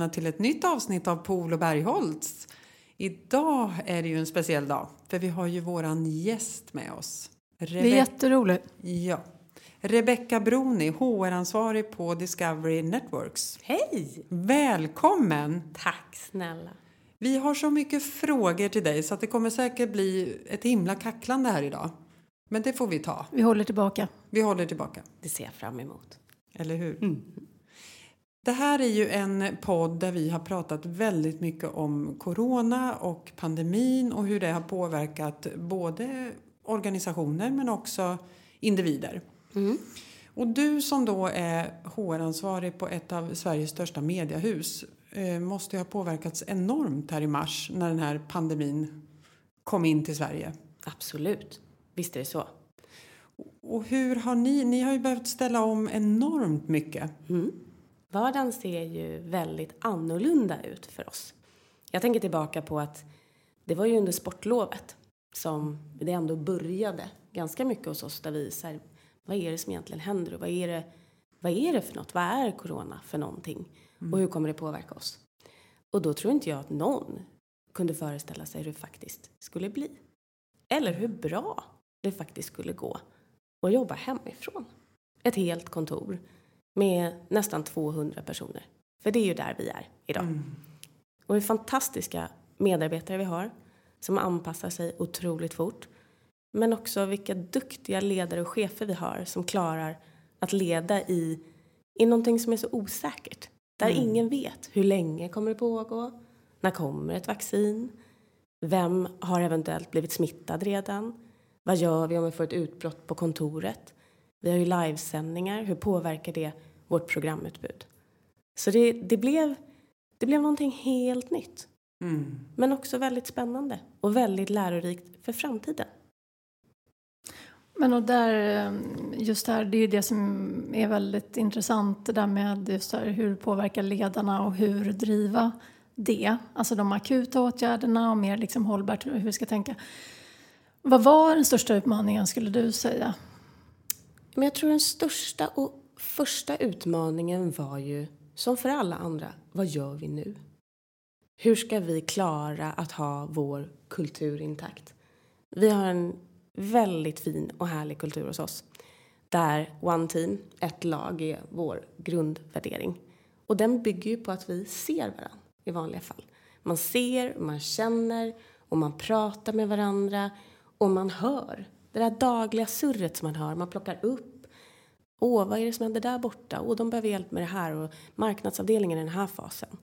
välkomna till ett nytt avsnitt av Pool och Bergholtz. Idag är det ju en speciell dag, för vi har ju våran gäst med oss. Rebe det är jätteroligt. Ja. Rebecka Broni, HR-ansvarig på Discovery Networks. Hej! Välkommen! Tack snälla. Vi har så mycket frågor till dig så att det kommer säkert bli ett himla kacklande här idag. Men det får vi ta. Vi håller tillbaka. Vi håller tillbaka. Det ser jag fram emot. Eller hur? Mm. Det här är ju en podd där vi har pratat väldigt mycket om corona och pandemin och hur det har påverkat både organisationer men också individer. Mm. Och du som då är HR-ansvarig på ett av Sveriges största mediehus eh, måste ha påverkats enormt här i mars när den här pandemin kom in till Sverige. Absolut, visst är det så. Och hur har ni, ni har ju behövt ställa om enormt mycket. Mm. Vardagen ser ju väldigt annorlunda ut för oss. Jag tänker tillbaka på att det var ju under sportlovet som det ändå började ganska mycket hos oss där vi så här, vad är det som egentligen händer och vad är det, vad är det för något? Vad är corona för någonting? Mm. Och hur kommer det påverka oss? Och då tror inte jag att någon kunde föreställa sig hur det faktiskt skulle bli. Eller hur bra det faktiskt skulle gå att jobba hemifrån. Ett helt kontor med nästan 200 personer. För det är ju där vi är idag. Mm. Och hur fantastiska medarbetare vi har som anpassar sig otroligt fort. Men också vilka duktiga ledare och chefer vi har som klarar att leda i, i någonting som är så osäkert. Där mm. ingen vet hur länge kommer det pågå? När kommer ett vaccin? Vem har eventuellt blivit smittad redan? Vad gör vi om vi får ett utbrott på kontoret? Vi har ju livesändningar. Hur påverkar det vårt programutbud? Så det, det, blev, det blev någonting helt nytt. Mm. Men också väldigt spännande och väldigt lärorikt för framtiden. Men och där, eh, just här, det är ju det som är väldigt intressant, det där med just här, hur påverkar ledarna och hur driva det, alltså de akuta åtgärderna och mer liksom hållbart hur vi ska tänka. Vad var den största utmaningen skulle du säga? Men jag tror den största och första utmaningen var ju, som för alla andra, vad gör vi nu? Hur ska vi klara att ha vår kultur intakt? Vi har en väldigt fin och härlig kultur hos oss. Där One Team, ett lag, är vår grundvärdering. Och den bygger ju på att vi ser varandra i vanliga fall. Man ser, man känner och man pratar med varandra och man hör. Det där dagliga surret som man hör, man plockar upp. Åh, vad är det som händer där borta? Åh, de behöver hjälp med det här och marknadsavdelningen i den här fasen.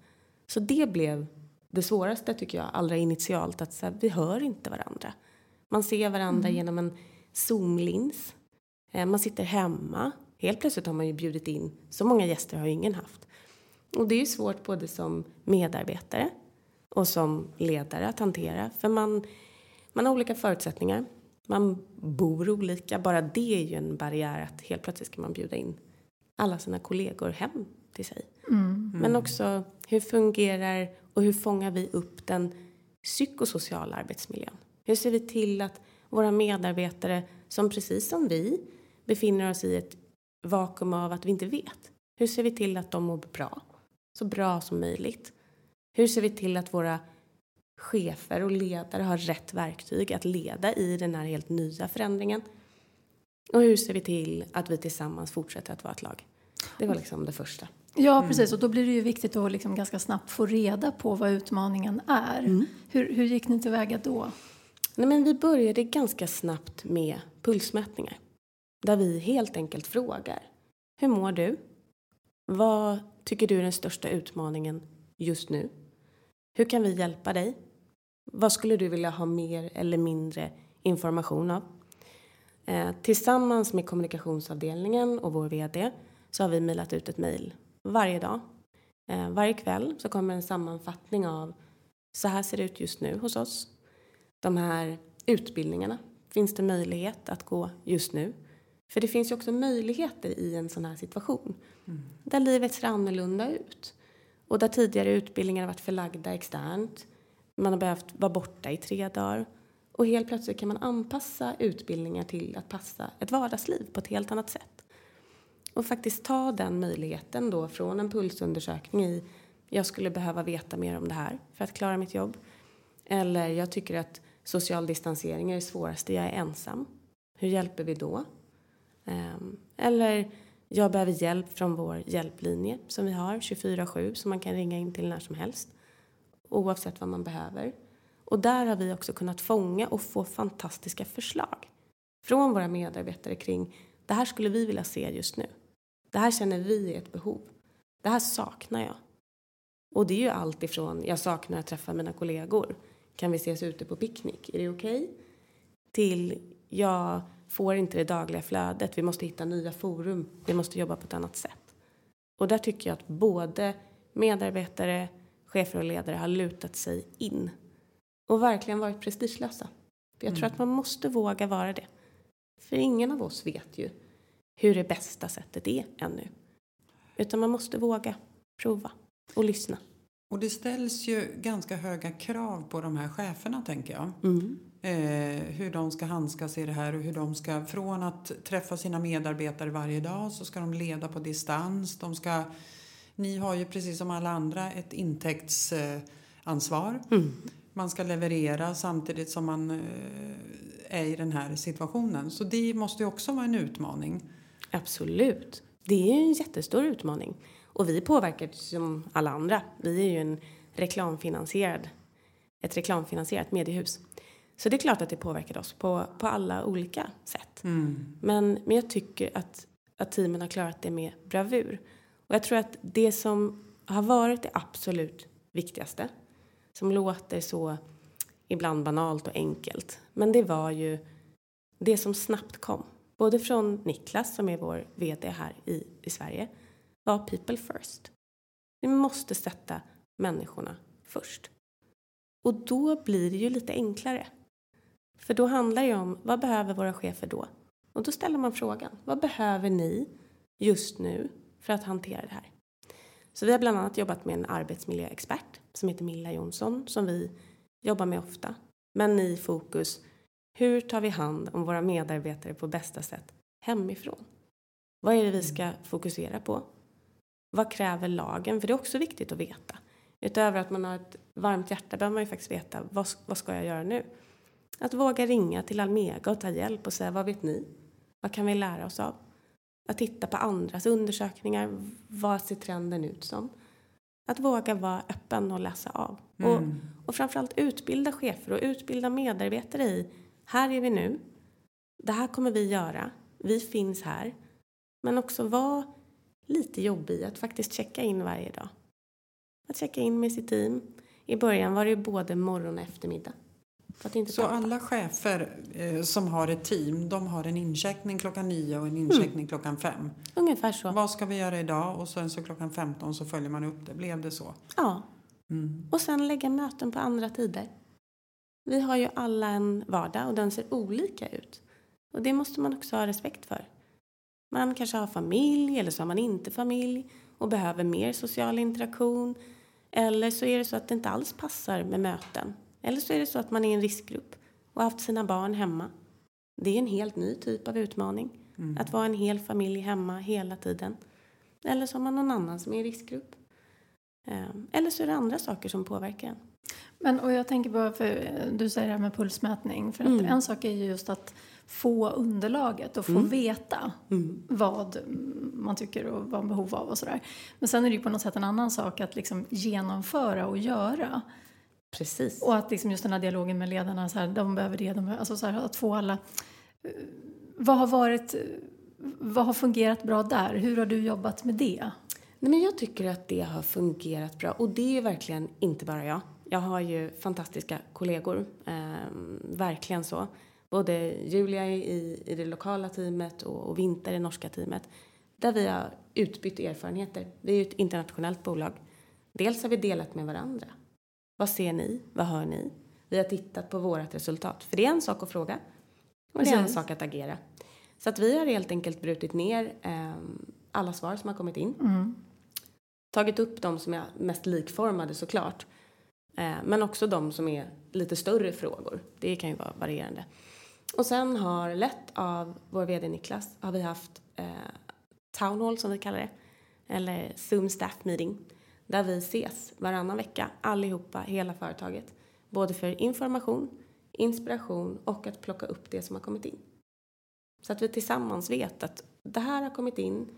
Så det blev det svåraste tycker jag, allra initialt, att så här, vi hör inte varandra. Man ser varandra mm. genom en zoomlins. Eh, man sitter hemma. Helt plötsligt har man ju bjudit in, så många gäster har ju ingen haft. Och det är ju svårt både som medarbetare och som ledare att hantera. För man, man har olika förutsättningar. Man bor olika. Bara det är ju en barriär att helt plötsligt ska man bjuda in alla sina kollegor hem till sig. Mm. Men också hur fungerar och hur fångar vi upp den psykosociala arbetsmiljön? Hur ser vi till att våra medarbetare som precis som vi befinner oss i ett vakuum av att vi inte vet. Hur ser vi till att de mår bra? Så bra som möjligt. Hur ser vi till att våra chefer och ledare har rätt verktyg att leda i den här helt nya förändringen? Och hur ser vi till att vi tillsammans fortsätter att vara ett lag? Det var liksom det första. Ja, mm. precis. Och då blir det ju viktigt att liksom ganska snabbt få reda på vad utmaningen är. Mm. Hur, hur gick ni tillväga då? Nej, men vi började ganska snabbt med pulsmätningar. Där vi helt enkelt frågar. Hur mår du? Vad tycker du är den största utmaningen just nu? Hur kan vi hjälpa dig? Vad skulle du vilja ha mer eller mindre information av? Eh, tillsammans med kommunikationsavdelningen och vår VD så har vi mejlat ut ett mejl varje dag. Eh, varje kväll så kommer en sammanfattning av så här ser det ut just nu hos oss. De här utbildningarna finns det möjlighet att gå just nu. För det finns ju också möjligheter i en sån här situation. Mm. Där livet ser annorlunda ut. Och där tidigare utbildningar har varit förlagda externt. Man har behövt vara borta i tre dagar. Och helt plötsligt kan man anpassa utbildningar till att passa ett vardagsliv på ett helt annat sätt. Och faktiskt ta den möjligheten då från en pulsundersökning i jag skulle behöva veta mer om det här för att klara mitt jobb. Eller jag tycker att social distansering är det svåraste, jag är ensam. Hur hjälper vi då? Ehm, eller jag behöver hjälp från vår hjälplinje som vi har 24-7 som man kan ringa in till när som helst. Oavsett vad man behöver. Och där har vi också kunnat fånga och få fantastiska förslag från våra medarbetare kring det här skulle vi vilja se just nu. Det här känner vi är ett behov. Det här saknar jag. Och det är ju allt ifrån jag saknar att träffa mina kollegor. Kan vi ses ute på picknick? Är det okej? Okay? Till jag får inte det dagliga flödet. Vi måste hitta nya forum. Vi måste jobba på ett annat sätt. Och där tycker jag att både medarbetare, chefer och ledare har lutat sig in och verkligen varit prestigelösa. För jag tror mm. att man måste våga vara det. För ingen av oss vet ju hur det bästa sättet är ännu. Utan man måste våga prova och lyssna. Och det ställs ju ganska höga krav på de här cheferna tänker jag. Mm. Eh, hur de ska handskas i det här och hur de ska från att träffa sina medarbetare varje dag så ska de leda på distans. De ska, ni har ju precis som alla andra ett intäktsansvar. Mm. Man ska leverera samtidigt som man eh, är i den här situationen. Så det måste ju också vara en utmaning. Absolut. Det är ju en jättestor utmaning. Och vi påverkar som alla andra. Vi är ju en reklamfinansierad, ett reklamfinansierat mediehus. Så det är klart att det påverkar oss på, på alla olika sätt. Mm. Men, men jag tycker att, att teamen har klarat det med bravur. Och jag tror att det som har varit det absolut viktigaste, som låter så ibland banalt och enkelt, men det var ju det som snabbt kom. Både från Niklas, som är vår VD här i, i Sverige, var people first. Vi måste sätta människorna först. Och då blir det ju lite enklare. För då handlar det om, vad behöver våra chefer då? Och då ställer man frågan, vad behöver ni just nu för att hantera det här? Så vi har bland annat jobbat med en arbetsmiljöexpert som heter Milla Jonsson som vi jobbar med ofta. Men i fokus, hur tar vi hand om våra medarbetare på bästa sätt hemifrån? Vad är det vi ska fokusera på? Vad kräver lagen? För det är också viktigt att veta. Utöver att man har ett varmt hjärta behöver man ju faktiskt veta vad, vad ska jag göra nu? Att våga ringa till Almega och ta hjälp och säga vad vet ni? Vad kan vi lära oss av? Att titta på andras undersökningar. Vad ser trenden ut som? Att våga vara öppen och läsa av. Mm. Och, och framförallt utbilda chefer och utbilda medarbetare i här är vi nu. Det här kommer vi göra. Vi finns här. Men också vara lite jobbig att faktiskt checka in varje dag. Att checka in med sitt team. I början var det både morgon och eftermiddag. Så tappa. alla chefer eh, som har ett team, de har en incheckning klockan nio och en incheckning mm. klockan fem? Ungefär så. Vad ska vi göra idag? Och sen så klockan 15 så följer man upp det. Blev det så? Ja. Mm. Och sen lägga möten på andra tider. Vi har ju alla en vardag och den ser olika ut. Och det måste man också ha respekt för. Man kanske har familj eller så har man inte familj och behöver mer social interaktion. Eller så är det så att det inte alls passar med möten. Eller så är det så att man är en riskgrupp och har haft sina barn hemma. Det är en helt ny typ av utmaning. Mm. Att vara en hel familj hemma hela tiden. Eller så har man någon annan som är i riskgrupp. Ehm, eller så är det andra saker som påverkar en. Men och jag tänker på, för du säger det här med pulsmätning. För att mm. en sak är ju just att få underlaget och få mm. veta mm. vad man tycker och vad man behov av och sådär. Men sen är det ju på något sätt en annan sak att liksom genomföra och göra. Precis. Och att liksom just den här dialogen med ledarna, så här, de behöver det, de behöver, alltså så här, att få alla... Eh, vad har varit... Vad har fungerat bra där? Hur har du jobbat med det? Nej, men jag tycker att det har fungerat bra och det är verkligen inte bara jag. Jag har ju fantastiska kollegor, eh, verkligen så. Både Julia i, i det lokala teamet och, och Vinter i det norska teamet. Där vi har utbytt erfarenheter. Vi är ju ett internationellt bolag. Dels har vi delat med varandra. Vad ser ni? Vad hör ni? Vi har tittat på vårt resultat. För det är en sak att fråga och det är en sak att agera. Så att vi har helt enkelt brutit ner eh, alla svar som har kommit in. Mm. Tagit upp de som är mest likformade såklart. Eh, men också de som är lite större frågor. Det kan ju vara varierande. Och sen har lett av vår VD Niklas har vi haft eh, Town Hall som vi kallar det. Eller Zoom Staff Meeting där vi ses varannan vecka, allihopa, hela företaget. Både för information, inspiration och att plocka upp det som har kommit in. Så att vi tillsammans vet att det här har kommit in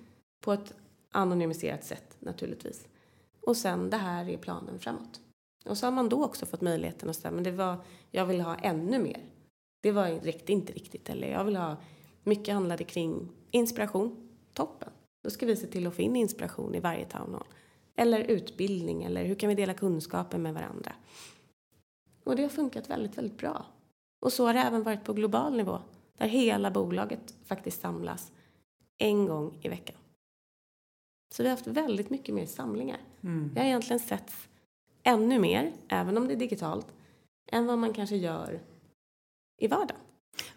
på ett anonymiserat sätt naturligtvis. Och sen det här är planen framåt. Och så har man då också fått möjligheten att säga, men det var, jag vill ha ännu mer. Det var, räckte inte riktigt. Eller jag vill ha, mycket handlade kring inspiration. Toppen. Då ska vi se till att få in inspiration i varje townhall. Eller utbildning, eller hur kan vi dela kunskapen med varandra? Och det har funkat väldigt, väldigt bra. Och så har det även varit på global nivå, där hela bolaget faktiskt samlas en gång i veckan. Så vi har haft väldigt mycket mer samlingar. Mm. Jag har egentligen sett ännu mer, även om det är digitalt, än vad man kanske gör i vardagen.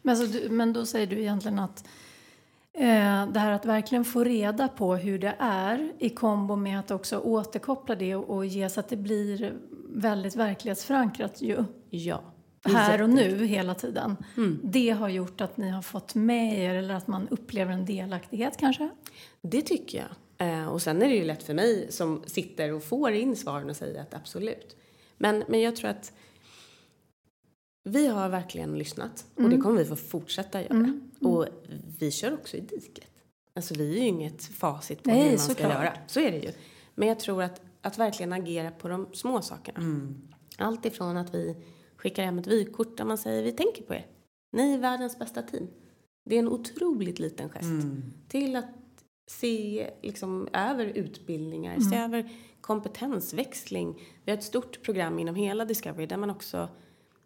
Men, alltså, men då säger du egentligen att det här att verkligen få reda på hur det är i kombo med att också återkoppla det och, och ge så att det blir väldigt verklighetsförankrat ju. Ja. Här och nu hela tiden. Mm. Det har gjort att ni har fått med er eller att man upplever en delaktighet kanske? Det tycker jag. Eh, och sen är det ju lätt för mig som sitter och får in svaren och säger att absolut. Men, men jag tror att vi har verkligen lyssnat och det kommer vi få fortsätta göra. Mm. Och vi kör också i diket. Alltså vi är ju inget facit på Nej, hur man ska göra. Så är det ju. Men jag tror att, att verkligen agera på de små sakerna. Mm. Allt ifrån att vi skickar hem ett vykort där man säger vi tänker på er. Ni är världens bästa team. Det är en otroligt liten gest. Mm. Till att se liksom, över utbildningar, se över kompetensväxling. Vi har ett stort program inom hela Discovery där man också,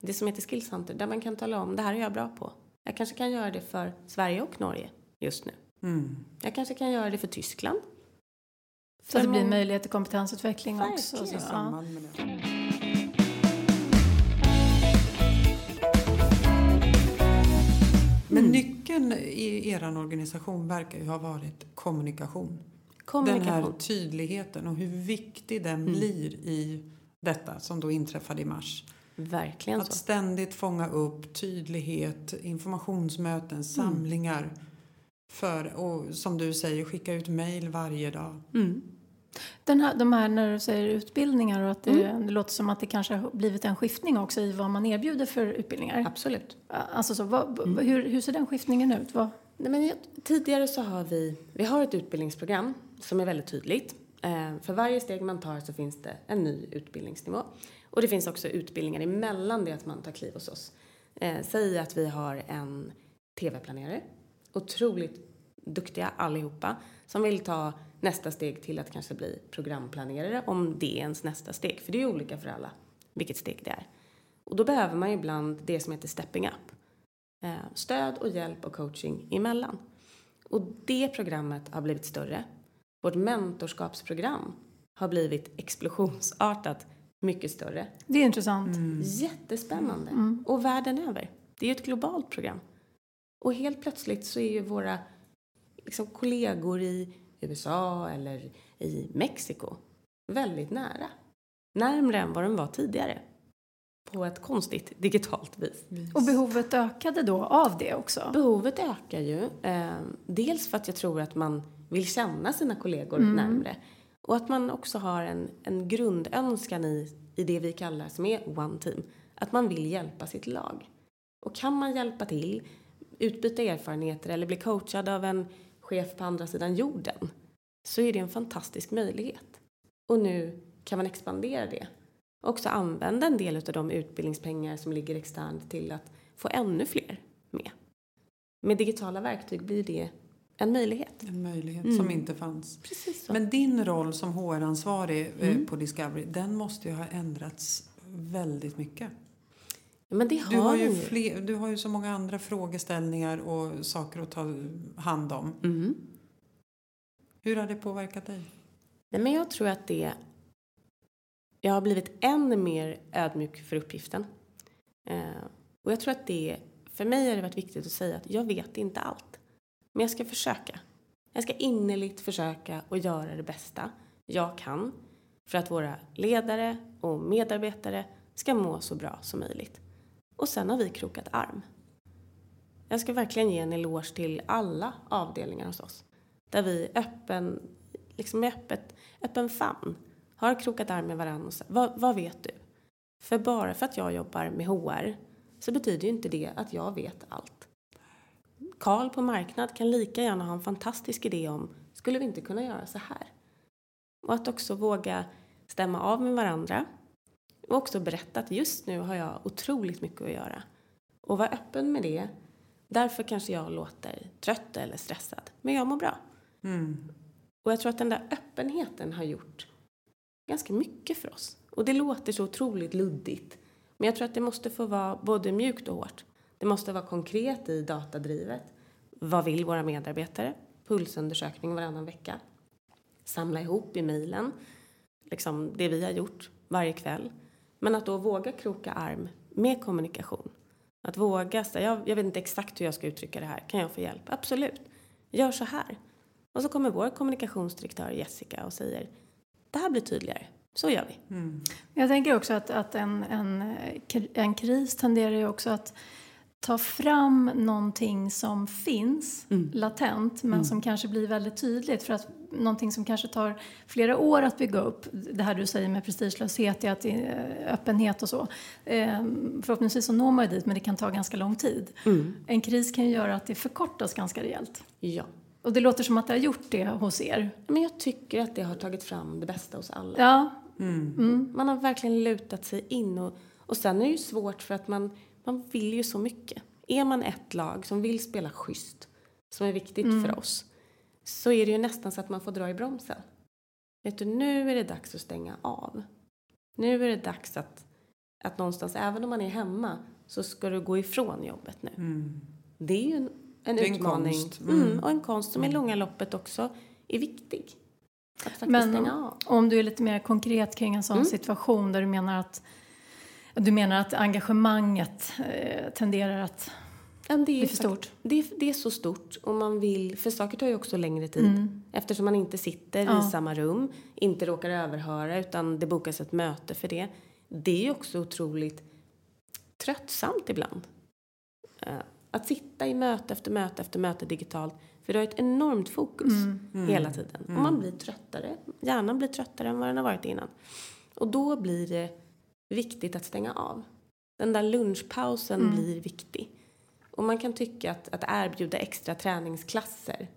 det som heter Skills Hunter, där man kan tala om det här är jag bra på. Jag kanske kan göra det för Sverige och Norge just nu. Mm. Jag kanske kan göra det för Tyskland. Så att det blir många- möjlighet till kompetensutveckling också. Verkligen. Så, I ja. Men Mm. nyckeln i er organisation verkar ju ha varit kommunikation. Den här Kommunikation. tydligheten och hur viktig den Mm. blir i detta som då inträffade i mars. Verkligen Att så. ständigt fånga upp tydlighet, informationsmöten, samlingar. För, och som du säger, skicka ut mejl varje dag. Mm. Den här, de här när du säger utbildningar och att det, Mm. det låter som att det kanske har blivit en skiftning också i vad man erbjuder för utbildningar. Absolut. Alltså så, vad, Mm. hur, hur ser den skiftningen ut? Vad, Nej, men tidigare så har vi, vi har ett utbildningsprogram som är väldigt tydligt. Eh, för varje steg man tar så finns det en ny utbildningsnivå. Och det finns också utbildningar emellan det att man tar kliv hos oss. Eh, säg att vi har en tv-planerare, otroligt duktiga allihopa, som vill ta nästa steg till att kanske bli programplanerare om det är ens nästa steg. För det är ju olika för alla vilket steg det är. Och då behöver man ju ibland det som heter stepping up. Eh, stöd och hjälp och coaching emellan. Och det programmet har blivit större. Vårt mentorskapsprogram har blivit explosionsartat mycket större. det är intressant. Jättespännande. Mm. Och världen över. Det är ju ett globalt program. Och helt plötsligt så är ju våra liksom, kollegor i USA eller i Mexiko väldigt nära. Närmre än vad de var tidigare. På ett konstigt digitalt vis. Och behovet ökade då av det också? Behovet ökar ju. Eh, dels för att jag tror att man vill känna sina kollegor Mm. närmre. Och att man också har en, en grundönskan i, i det vi kallar som är One Team. Att man vill hjälpa sitt lag. Och kan man hjälpa till, utbyta erfarenheter eller bli coachad av en chef på andra sidan jorden så är det en fantastisk möjlighet. Och nu kan man expandera det. Och också använda en del av de utbildningspengar som ligger externt till att få ännu fler med. Med digitala verktyg blir det en möjlighet. En möjlighet Mm. som inte fanns. Precis så. Men din roll som HR-ansvarig eh, Mm. på Discovery, den måste ju ha ändrats väldigt mycket. Ja, men det har, Du har, ju. fler, du har ju så många andra frågeställningar och saker att ta hand om. Mm. Hur har det påverkat dig? Nej, men jag tror att det... Jag har blivit än mer ödmjuk för uppgiften. Eh, och jag tror att det... För mig har det varit viktigt att säga att jag vet inte allt. Men jag ska försöka. Jag ska innerligt försöka och göra det bästa jag kan för att våra ledare och medarbetare ska må så bra som möjligt. Och sen har vi krokat arm. Jag ska verkligen ge en eloge till alla avdelningar hos oss. Där vi öppen, liksom med öppet, öppen famn har krokat arm med varandra. Och sagt vad, vad vet du? För bara för att jag jobbar med HR så betyder ju inte det att jag vet allt. Karl på marknad kan lika gärna ha en fantastisk idé om skulle vi inte kunna göra så här? Och att också våga stämma av med varandra och också berätta att just nu har jag otroligt mycket att göra. Och vara öppen med det. Därför kanske jag låter trött eller stressad. Men jag mår bra. Mm. Och jag tror att den där öppenheten har gjort ganska mycket för oss. Och det låter så otroligt luddigt. Men jag tror att det måste få vara både mjukt och hårt. Det måste vara konkret i datadrivet. Vad vill våra medarbetare? Pulsundersökning varannan vecka. Samla ihop i mejlen liksom det vi har gjort varje kväll. Men att då våga kroka arm med kommunikation. Att våga säga, jag, jag vet inte exakt hur jag ska uttrycka det här, kan jag få hjälp? Absolut, gör så här. Och så kommer vår kommunikationsdirektör Jessica och säger, det här blir tydligare, så gör vi. Mm. Jag tänker också att, att en, en, en kris tenderar ju också att ta fram någonting som finns Mm. latent men som kanske blir väldigt tydligt för att någonting som kanske tar flera år att bygga upp, det här du säger med prestigelöshet, att är öppenhet och så. Eh, förhoppningsvis så når man ju dit men det kan ta ganska lång tid. En kris kan ju göra att det förkortas ganska rejält. Ja. Och det låter som att det har gjort det hos er. Men jag tycker att det har tagit fram det bästa hos alla. Ja, Man har verkligen lutat sig in och, och sen är det ju svårt för att man, man vill ju så mycket. Är man ett lag som vill spela schysst, som är viktigt för oss, så är det ju nästan så att man får dra i bromsen. Vet du, nu är det dags att stänga av. Nu är det dags att, att någonstans, även om man är hemma, så ska du gå ifrån jobbet nu. Mm. Det är ju en, en en utmaning. konst. Mm. Mm. och en konst som i långa loppet också är viktig. Men stänga av. om du är lite mer konkret kring en sån Mm. situation där du menar att du menar att engagemanget eh, tenderar att Ja, men det, bli är för fakt- stort? Det, är, det är så stort och man vill, för saker tar ju också längre tid Mm. eftersom man inte sitter Ja. i samma rum, inte råkar överhöra utan det bokas ett möte för det. Det är ju också otroligt tröttsamt ibland. Eh, Att sitta i möte efter möte efter möte digitalt för du har ett enormt fokus Mm. hela tiden. Och man blir tröttare, hjärnan blir tröttare än vad den har varit innan. Och då blir det viktigt att stänga av. Den där lunchpausen Mm. blir viktig. Och man kan tycka att, att erbjuda extra träningsklasser,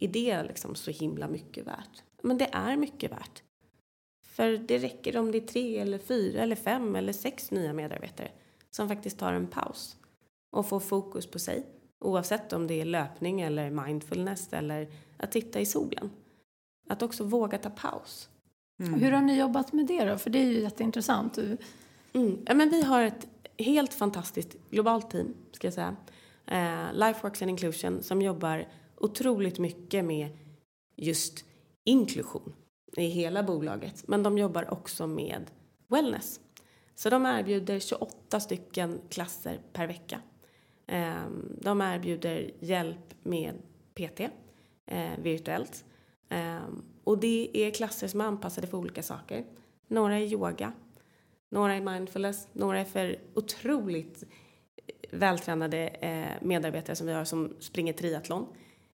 är det liksom så himla mycket värt? Men det är mycket värt. För det räcker om det är tre eller fyra eller fem eller sex nya medarbetare som faktiskt tar en paus och får fokus på sig. Oavsett om det är löpning eller mindfulness eller att titta i solen. Att också våga ta paus. Mm. Hur har ni jobbat med det då? För det är ju jätteintressant. Mm. Ja, men vi har ett helt fantastiskt globalt team, ska jag säga. Eh, Lifeworks and Inclusion som jobbar otroligt mycket med just inklusion i hela bolaget. Men de jobbar också med wellness. Så de erbjuder 28 stycken klasser per vecka. Eh, de erbjuder hjälp med PT eh, virtuellt. Eh, och det är klasser som är anpassade för olika saker. Några är yoga, några är mindfulness, några är för otroligt vältränade eh, medarbetare som vi har som springer triathlon.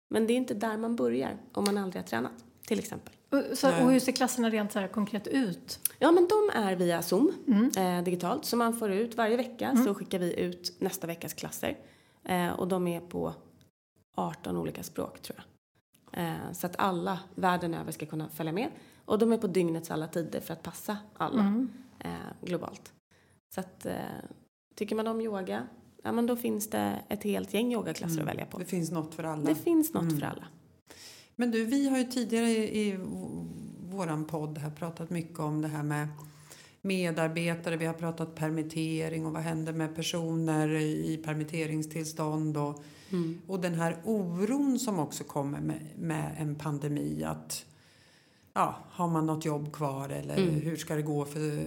Men det är inte där man börjar om man aldrig har tränat, till exempel. och, så, och hur ser klasserna rent så här konkret ut? Ja, men de är via Zoom eh, digitalt. Så man får ut varje vecka så skickar vi ut nästa veckas klasser. Eh, och de är på 18 olika språk tror jag. Eh, så att alla världen över ska kunna följa med. Och de är på dygnets alla tider för att passa alla eh, globalt. Så att eh, tycker man om yoga, ja men då finns det ett helt gäng yogaklasser att välja på. Det finns något för alla. Det finns något för alla. Men du, vi har ju tidigare i, i våran podd här pratat mycket om det här med medarbetare. Vi har pratat permittering och vad händer med personer i permitteringstillstånd och, och den här oron som också kommer med, med en pandemi. Att ja, har man något jobb kvar eller hur ska det gå för,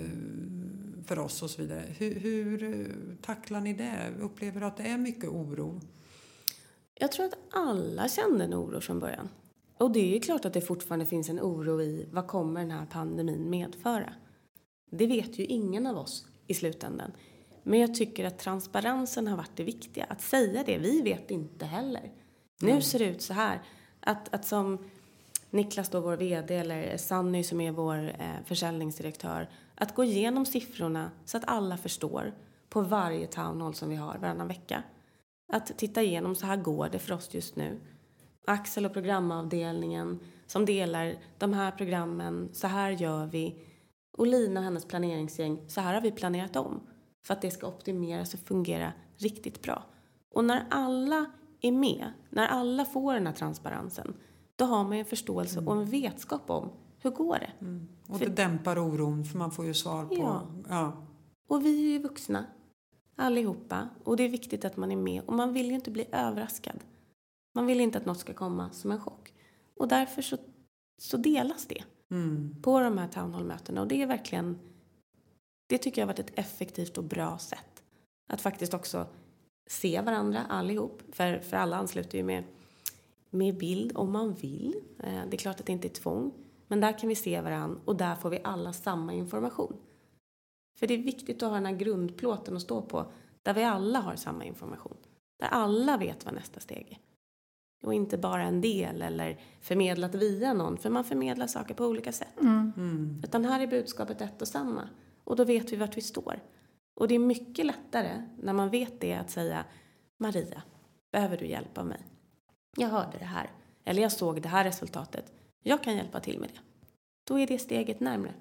för oss och så vidare. Hur, hur tacklar ni det? Upplever du att det är mycket oro? Jag tror att alla kände en oro från början. Och det är klart att det fortfarande finns en oro i vad kommer den här pandemin medföra. Det vet ju ingen av oss i slutändan. Men jag tycker att transparensen har varit det viktiga. Att säga det, vi vet inte heller. Nu ser det ut så här. Att, att som Niklas då vår VD eller Sanny som är vår eh, försäljningsdirektör att gå igenom siffrorna så att alla förstår på varje town hall som vi har varannan vecka. Att titta igenom så här går det för oss just nu. Axel och programavdelningen som delar de här programmen, så här gör vi. Och Lina och hennes planeringsgäng, så här har vi planerat om för att det ska optimeras och fungera riktigt bra. Och när alla är med, när alla får den här transparensen, då har man en förståelse och en vetskap om hur går det. Mm. Och det dämpar oron för man får ju svar på... Ja. ja. Och vi är ju vuxna, allihopa. Och det är viktigt att man är med. Och man vill ju inte bli överraskad. Man vill inte att något ska komma som en chock. Och därför så, så delas det Mm. på de här town hall-mötena. Och det är verkligen, det tycker jag har varit ett effektivt och bra sätt. Att faktiskt också se varandra allihop. För, för alla ansluter ju med, med bild om man vill. Eh, det är klart att det inte är tvång. Men där kan vi se varandra och där får vi alla samma information. För det är viktigt att ha den här grundplåten att stå på. Där vi alla har samma information. Där alla vet vad nästa steg är. Och inte bara en del eller förmedlat via någon. För man förmedlar saker på olika sätt. Mm. Mm. Utan här är budskapet ett och samma. Och då vet vi vart vi står. Och det är mycket lättare när man vet det att säga Maria, behöver du hjälp av mig? Jag hörde det här. Eller jag såg det här resultatet. Jag kan hjälpa till med det. Då är det steget närmre.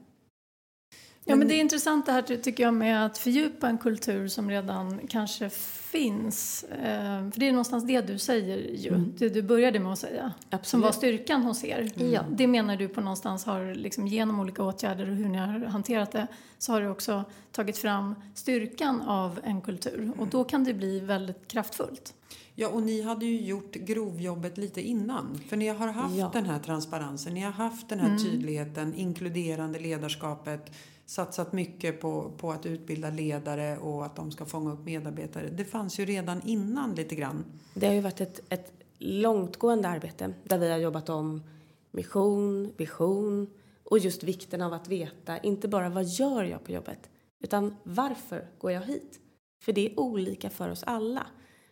Ja, men det är intressant det här tycker jag med att fördjupa en kultur som redan kanske finns. Eh, För det är någonstans det du säger ju, Mm. det du började med att säga. Som var styrkan hos er. Ja. Det menar du på någonstans har liksom genom olika åtgärder och hur ni har hanterat det så har du också tagit fram styrkan av en kultur och då kan det bli väldigt kraftfullt. Ja, och ni hade ju gjort grovjobbet lite innan. För ni har haft Ja. den här transparensen, ni har haft den här tydligheten, inkluderande ledarskapet, satsat mycket på, på att utbilda ledare och att de ska fånga upp medarbetare. Det fanns ju redan innan lite grann. Det har ju varit ett, ett långtgående arbete där vi har jobbat om mission, vision och just vikten av att veta inte bara vad gör jag på jobbet utan varför går jag hit? För det är olika för oss alla.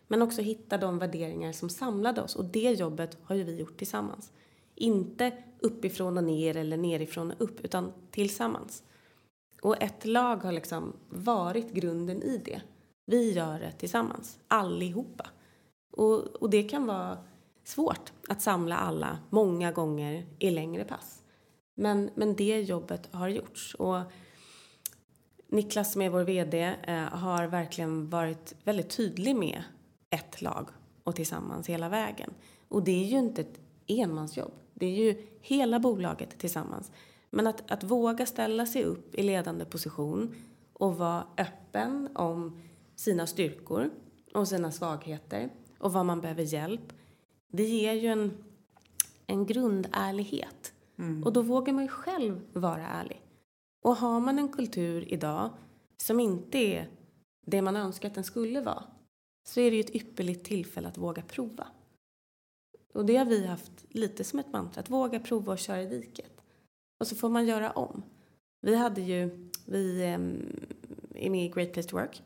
Men också hitta de värderingar som samlade oss och det jobbet har ju vi gjort tillsammans. Inte uppifrån och ner eller nerifrån och upp utan tillsammans. Och ett lag har liksom varit grunden i det. Vi gör det tillsammans, allihopa. Och, och det kan vara svårt att samla alla många gånger i längre pass. Men, men det jobbet har gjorts. Och Niklas som är vår VD eh, har verkligen varit väldigt tydlig med ett lag och tillsammans hela vägen. Och det är ju inte ett enmansjobb. Det är ju hela bolaget tillsammans. Men att, att våga ställa sig upp i ledande position och vara öppen om sina styrkor och sina svagheter och vad man behöver hjälp. Det ger ju en, en grundärlighet. Och då vågar man ju själv vara ärlig. Och har man en kultur idag som inte är det man önskar att den skulle vara så är det ju ett ypperligt tillfälle att våga prova. Och det har vi haft lite som ett mantra, att våga prova och köra i diket. Och så får man göra om. Vi hade ju, vi ehm, är med i Great Place to Work.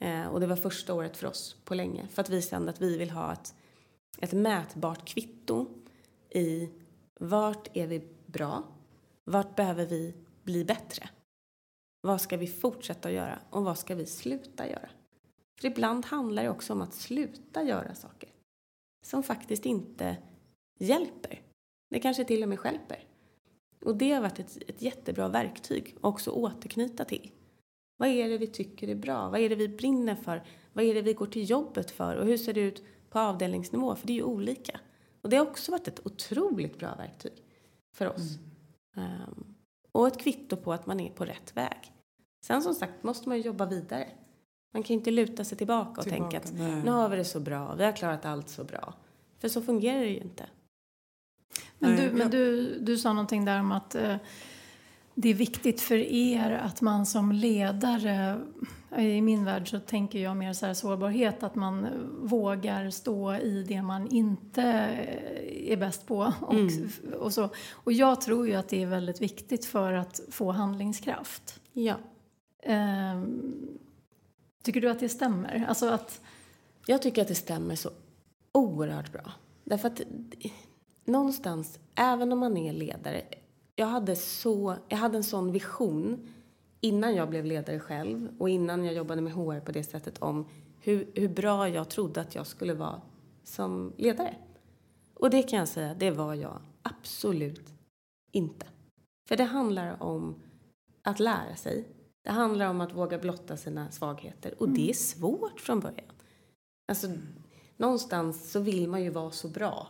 Eh, och det var första året för oss på länge. För att vi kände att vi vill ha ett, ett mätbart kvitto i vart är vi bra? Vart behöver vi bli bättre? Vad ska vi fortsätta att göra och vad ska vi sluta göra? För ibland handlar det också om att sluta göra saker som faktiskt inte hjälper. Det kanske till och med stjälper. Och det har varit ett, ett jättebra verktyg att också återknyta till. Vad är det vi tycker är bra? Vad är det vi brinner för? Vad är det vi går till jobbet för? Och hur ser det ut på avdelningsnivå? För det är ju olika. Och det har också varit ett otroligt bra verktyg för oss. Ehm, och ett kvitto på att man är på rätt väg. Sen som sagt måste man ju jobba vidare. Man kan inte luta sig tillbaka och Tillbaka, tänka att nej. nu har vi det så bra, vi har klarat allt så bra. För så fungerar det ju inte. Men, du, men du, du sa någonting där om att eh, det är viktigt för er att man som ledare, i min värld så tänker jag mer så här sårbarhet, att man vågar stå i det man inte eh, är bäst på. Och, och, så. och jag tror ju att det är väldigt viktigt för att få handlingskraft. Ja. Ehm, tycker du att det stämmer? Alltså att, Jag tycker att det stämmer så oerhört bra. Därför att någonstans, även om man är ledare. Jag hade, så, jag hade en sån vision innan jag blev ledare själv och innan jag jobbade med HR på det sättet om hur, hur bra jag trodde att jag skulle vara som ledare. Och det kan jag säga, det var jag absolut inte. För det handlar om att lära sig. Det handlar om att våga blotta sina svagheter och det är svårt från början. Alltså, någonstans så vill man ju vara så bra.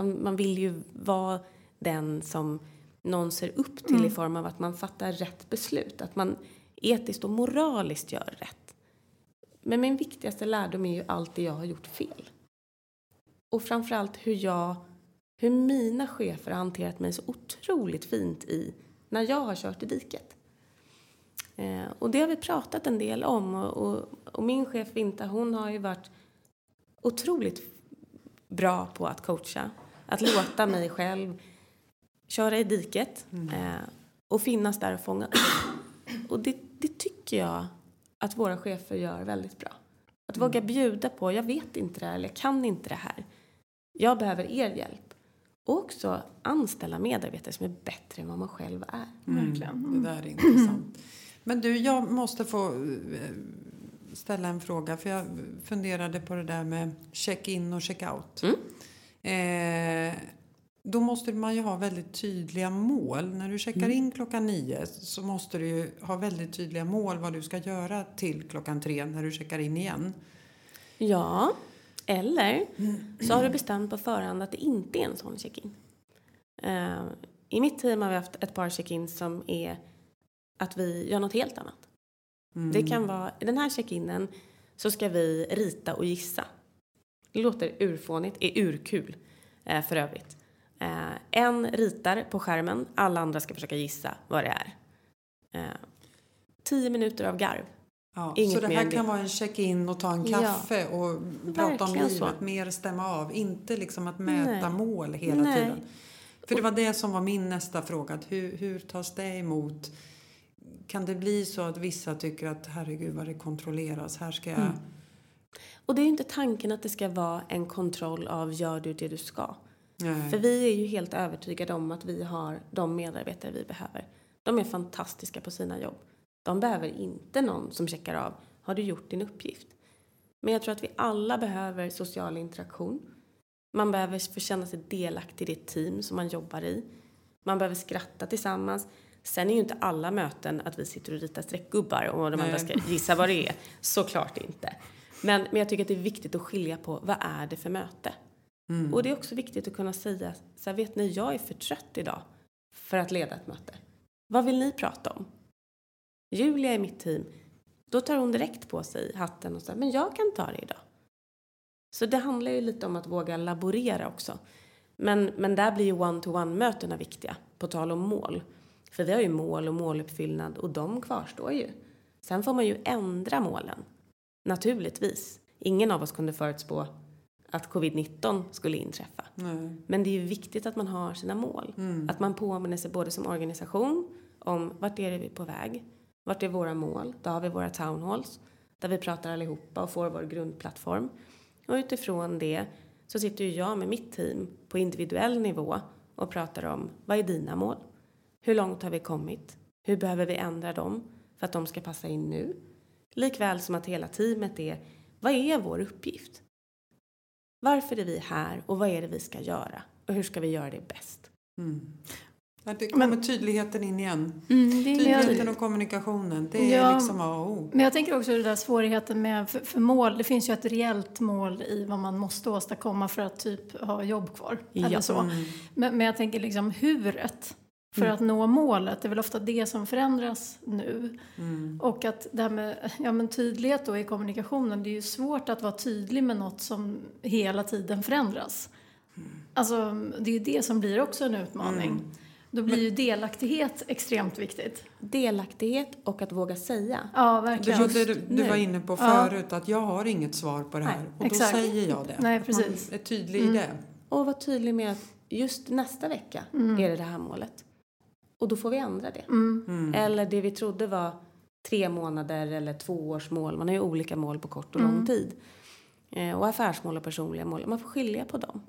Man, man vill ju vara den som någon ser upp till i form av att man fattar rätt beslut. Att man etiskt och moraliskt gör rätt. Men min viktigaste lärdom är ju allt det jag har gjort fel. Och framförallt hur jag, hur mina chefer har hanterat mig så otroligt fint i när jag har kört i diket. Eh, och det har vi pratat en del om och, och, och min chef Vinta hon har ju varit otroligt bra på att coacha. Att låta mig själv köra i diket eh, och finnas där och fånga. Och det, det tycker jag att våra chefer gör väldigt bra. Att våga bjuda på, jag vet inte det här eller jag kan inte det här. Jag behöver er hjälp. Och också anställa medarbetare som är bättre än vad man själv är. Verkligen. Det där är intressant. Men du, jag måste få eh, ställa en fråga. För jag funderade på det där med check-in och check-out. Eh, då måste man ju ha väldigt tydliga mål. När du checkar in klockan nio så måste du ju ha väldigt tydliga mål vad du ska göra till klockan tre när du checkar in igen. Ja, eller så har du bestämt på förhand att det inte är en sån check-in. Eh, I mitt team har vi haft ett par check-in som är att vi gör något helt annat. Det kan vara, i den här check-inen så ska vi rita och gissa. Det låter urfånigt, är urkul eh, för övrigt. Eh, en ritar på skärmen, alla andra ska försöka gissa vad det är. Eh, tio minuter av garv. Ja, Inget så det här kan vara en check-in och ta en Ja. kaffe och prata om livet, så. mer stämma av. Inte liksom att mäta Nej. mål hela Nej. tiden. För det var det som var min nästa fråga. Att hur, hur tas det emot? Kan det bli så att vissa tycker att herregud vad det kontrolleras, här ska jag... Mm. Och det är ju inte tanken att det ska vara en kontroll av gör du det du ska. Nej. För vi är ju helt övertygade om att vi har de medarbetare vi behöver. De är fantastiska på sina jobb. De behöver inte någon som checkar av, har du gjort din uppgift? Men jag tror att vi alla behöver social interaktion. Man behöver få känna sig delaktig i det team som man jobbar i. Man behöver skratta tillsammans. Sen är ju inte alla möten att vi sitter och ritar streckgubbar och de Nej. andra ska gissa vad det är. Såklart inte. Men, men jag tycker att det är viktigt att skilja på vad är det för möte? Mm. Och det är också viktigt att kunna säga, så här, vet ni, jag är för trött idag för att leda ett möte. Vad vill ni prata om? Julia i mitt team, då tar hon direkt på sig hatten och säger, men jag kan ta det idag. Så det handlar ju lite om att våga laborera också. Men, men där blir ju one-to-one-mötena viktiga, på tal om mål. För vi har ju mål och måluppfyllnad och de kvarstår ju. Sen får man ju ändra målen, naturligtvis. Ingen av oss kunde förutspå att covid-19 skulle inträffa. Nej. Men det är ju viktigt att man har sina mål. Att man påminner sig både som organisation om vart är det vi är på väg? Vart är våra mål? Då har vi våra town halls där vi pratar allihopa och får vår grundplattform. Och utifrån det så sitter ju jag med mitt team på individuell nivå och pratar om vad är dina mål? Hur långt har vi kommit? Hur behöver vi ändra dem för att de ska passa in nu? Likväl som att hela teamet är vad är vår uppgift? Varför är vi här och vad är det vi ska göra? Och hur ska vi göra det bäst? Att det kommer tydligheten in igen. Mm, Tydligheten och kommunikationen, det är Ja. liksom A och O. Men jag tänker också det där svårigheten med, för, för mål, det finns ju ett reellt mål i vad man måste åstadkomma för att typ ha jobb kvar. Ja. Eller så. Mm. Men, men jag tänker liksom huret för Mm. att nå målet, det är väl ofta det som förändras nu. Mm. Och att det här med ja, men tydlighet då i kommunikationen, det är ju svårt att vara tydlig med något som hela tiden förändras. Alltså, det är ju det som blir också en utmaning. Då blir ju delaktighet extremt viktigt. Delaktighet och att våga säga. Ja, verkligen. var det du, du var inne på Ja. förut, att jag har inget svar på det här. Nej, och då exakt. säger jag det. Nej, Att precis. Man är tydlig i det. Och vara tydlig med att just nästa vecka är det det här målet. Och då får vi ändra det. Mm. Eller det vi trodde var tre månader eller två års mål. Man har ju olika mål på kort och lång tid. Eh, och affärsmål och personliga mål. Man får skilja på dem.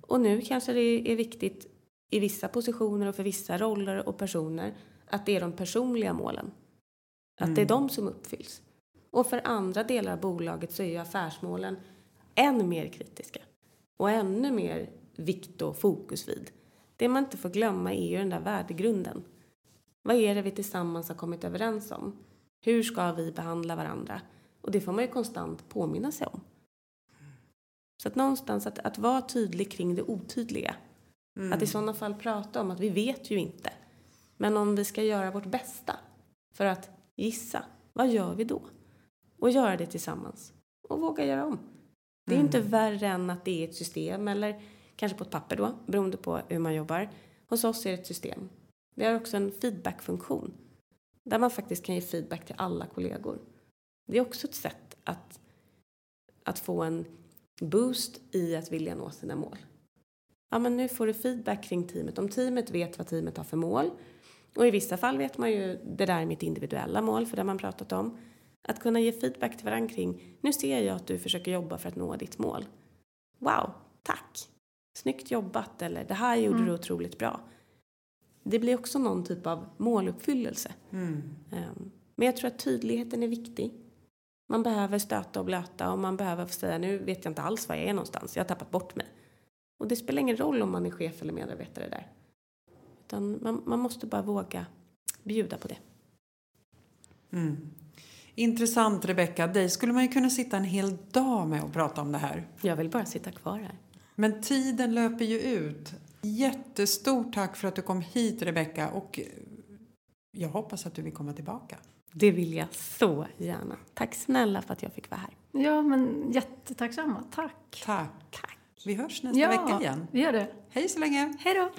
Och nu kanske det är viktigt i vissa positioner och för vissa roller och personer att det är de personliga målen. Att Mm. det är de som uppfylls. Och för andra delar av bolaget så är ju affärsmålen än mer kritiska. Och ännu mer vikt och fokus vid. Det man inte får glömma är ju den där värdegrunden. Vad är det vi tillsammans har kommit överens om? Hur ska vi behandla varandra? Och det får man ju konstant påminna sig om. Så att någonstans att, att vara tydlig kring det otydliga. Mm. Att i sådana fall prata om att vi vet ju inte. Men om vi ska göra vårt bästa för att gissa, vad gör vi då? Och göra det tillsammans. Och våga göra om. Det är Mm. inte värre än att det är ett system eller kanske på ett papper då, beroende på hur man jobbar. Hos oss är det ett system. Vi har också en feedbackfunktion där man faktiskt kan ge feedback till alla kollegor. Det är också ett sätt att, att få en boost i att vilja nå sina mål. Ja, men nu får du feedback kring teamet. Om teamet vet vad teamet har för mål och i vissa fall vet man ju det där är mitt individuella mål för det har man pratat om. Att kunna ge feedback till varandra kring nu ser jag att du försöker jobba för att nå ditt mål. Wow, tack! Snyggt jobbat eller det här gjorde Mm. du otroligt bra. Det blir också någon typ av måluppfyllelse. Mm. Ehm, Men jag tror att tydligheten är viktig. Man behöver stöta och blöta och man behöver få säga nu vet jag inte alls var jag är någonstans. Jag har tappat bort mig. Och det spelar ingen roll om man är chef eller medarbetare där. Utan man, man måste bara våga bjuda på det. Mm. Intressant Rebecka, dig skulle man ju kunna sitta en hel dag med och prata om det här. Jag vill bara sitta kvar här. Men tiden löper ju ut. Jättestort tack för att du kom hit Rebecka och jag hoppas att du vill komma tillbaka. Det vill jag så gärna. Tack snälla för att jag fick vara här. Ja, men jättetacksamma. Tack. Tack. Tack. Vi hörs nästa ja, vecka igen. vi gör det. Hej så länge. Hej då!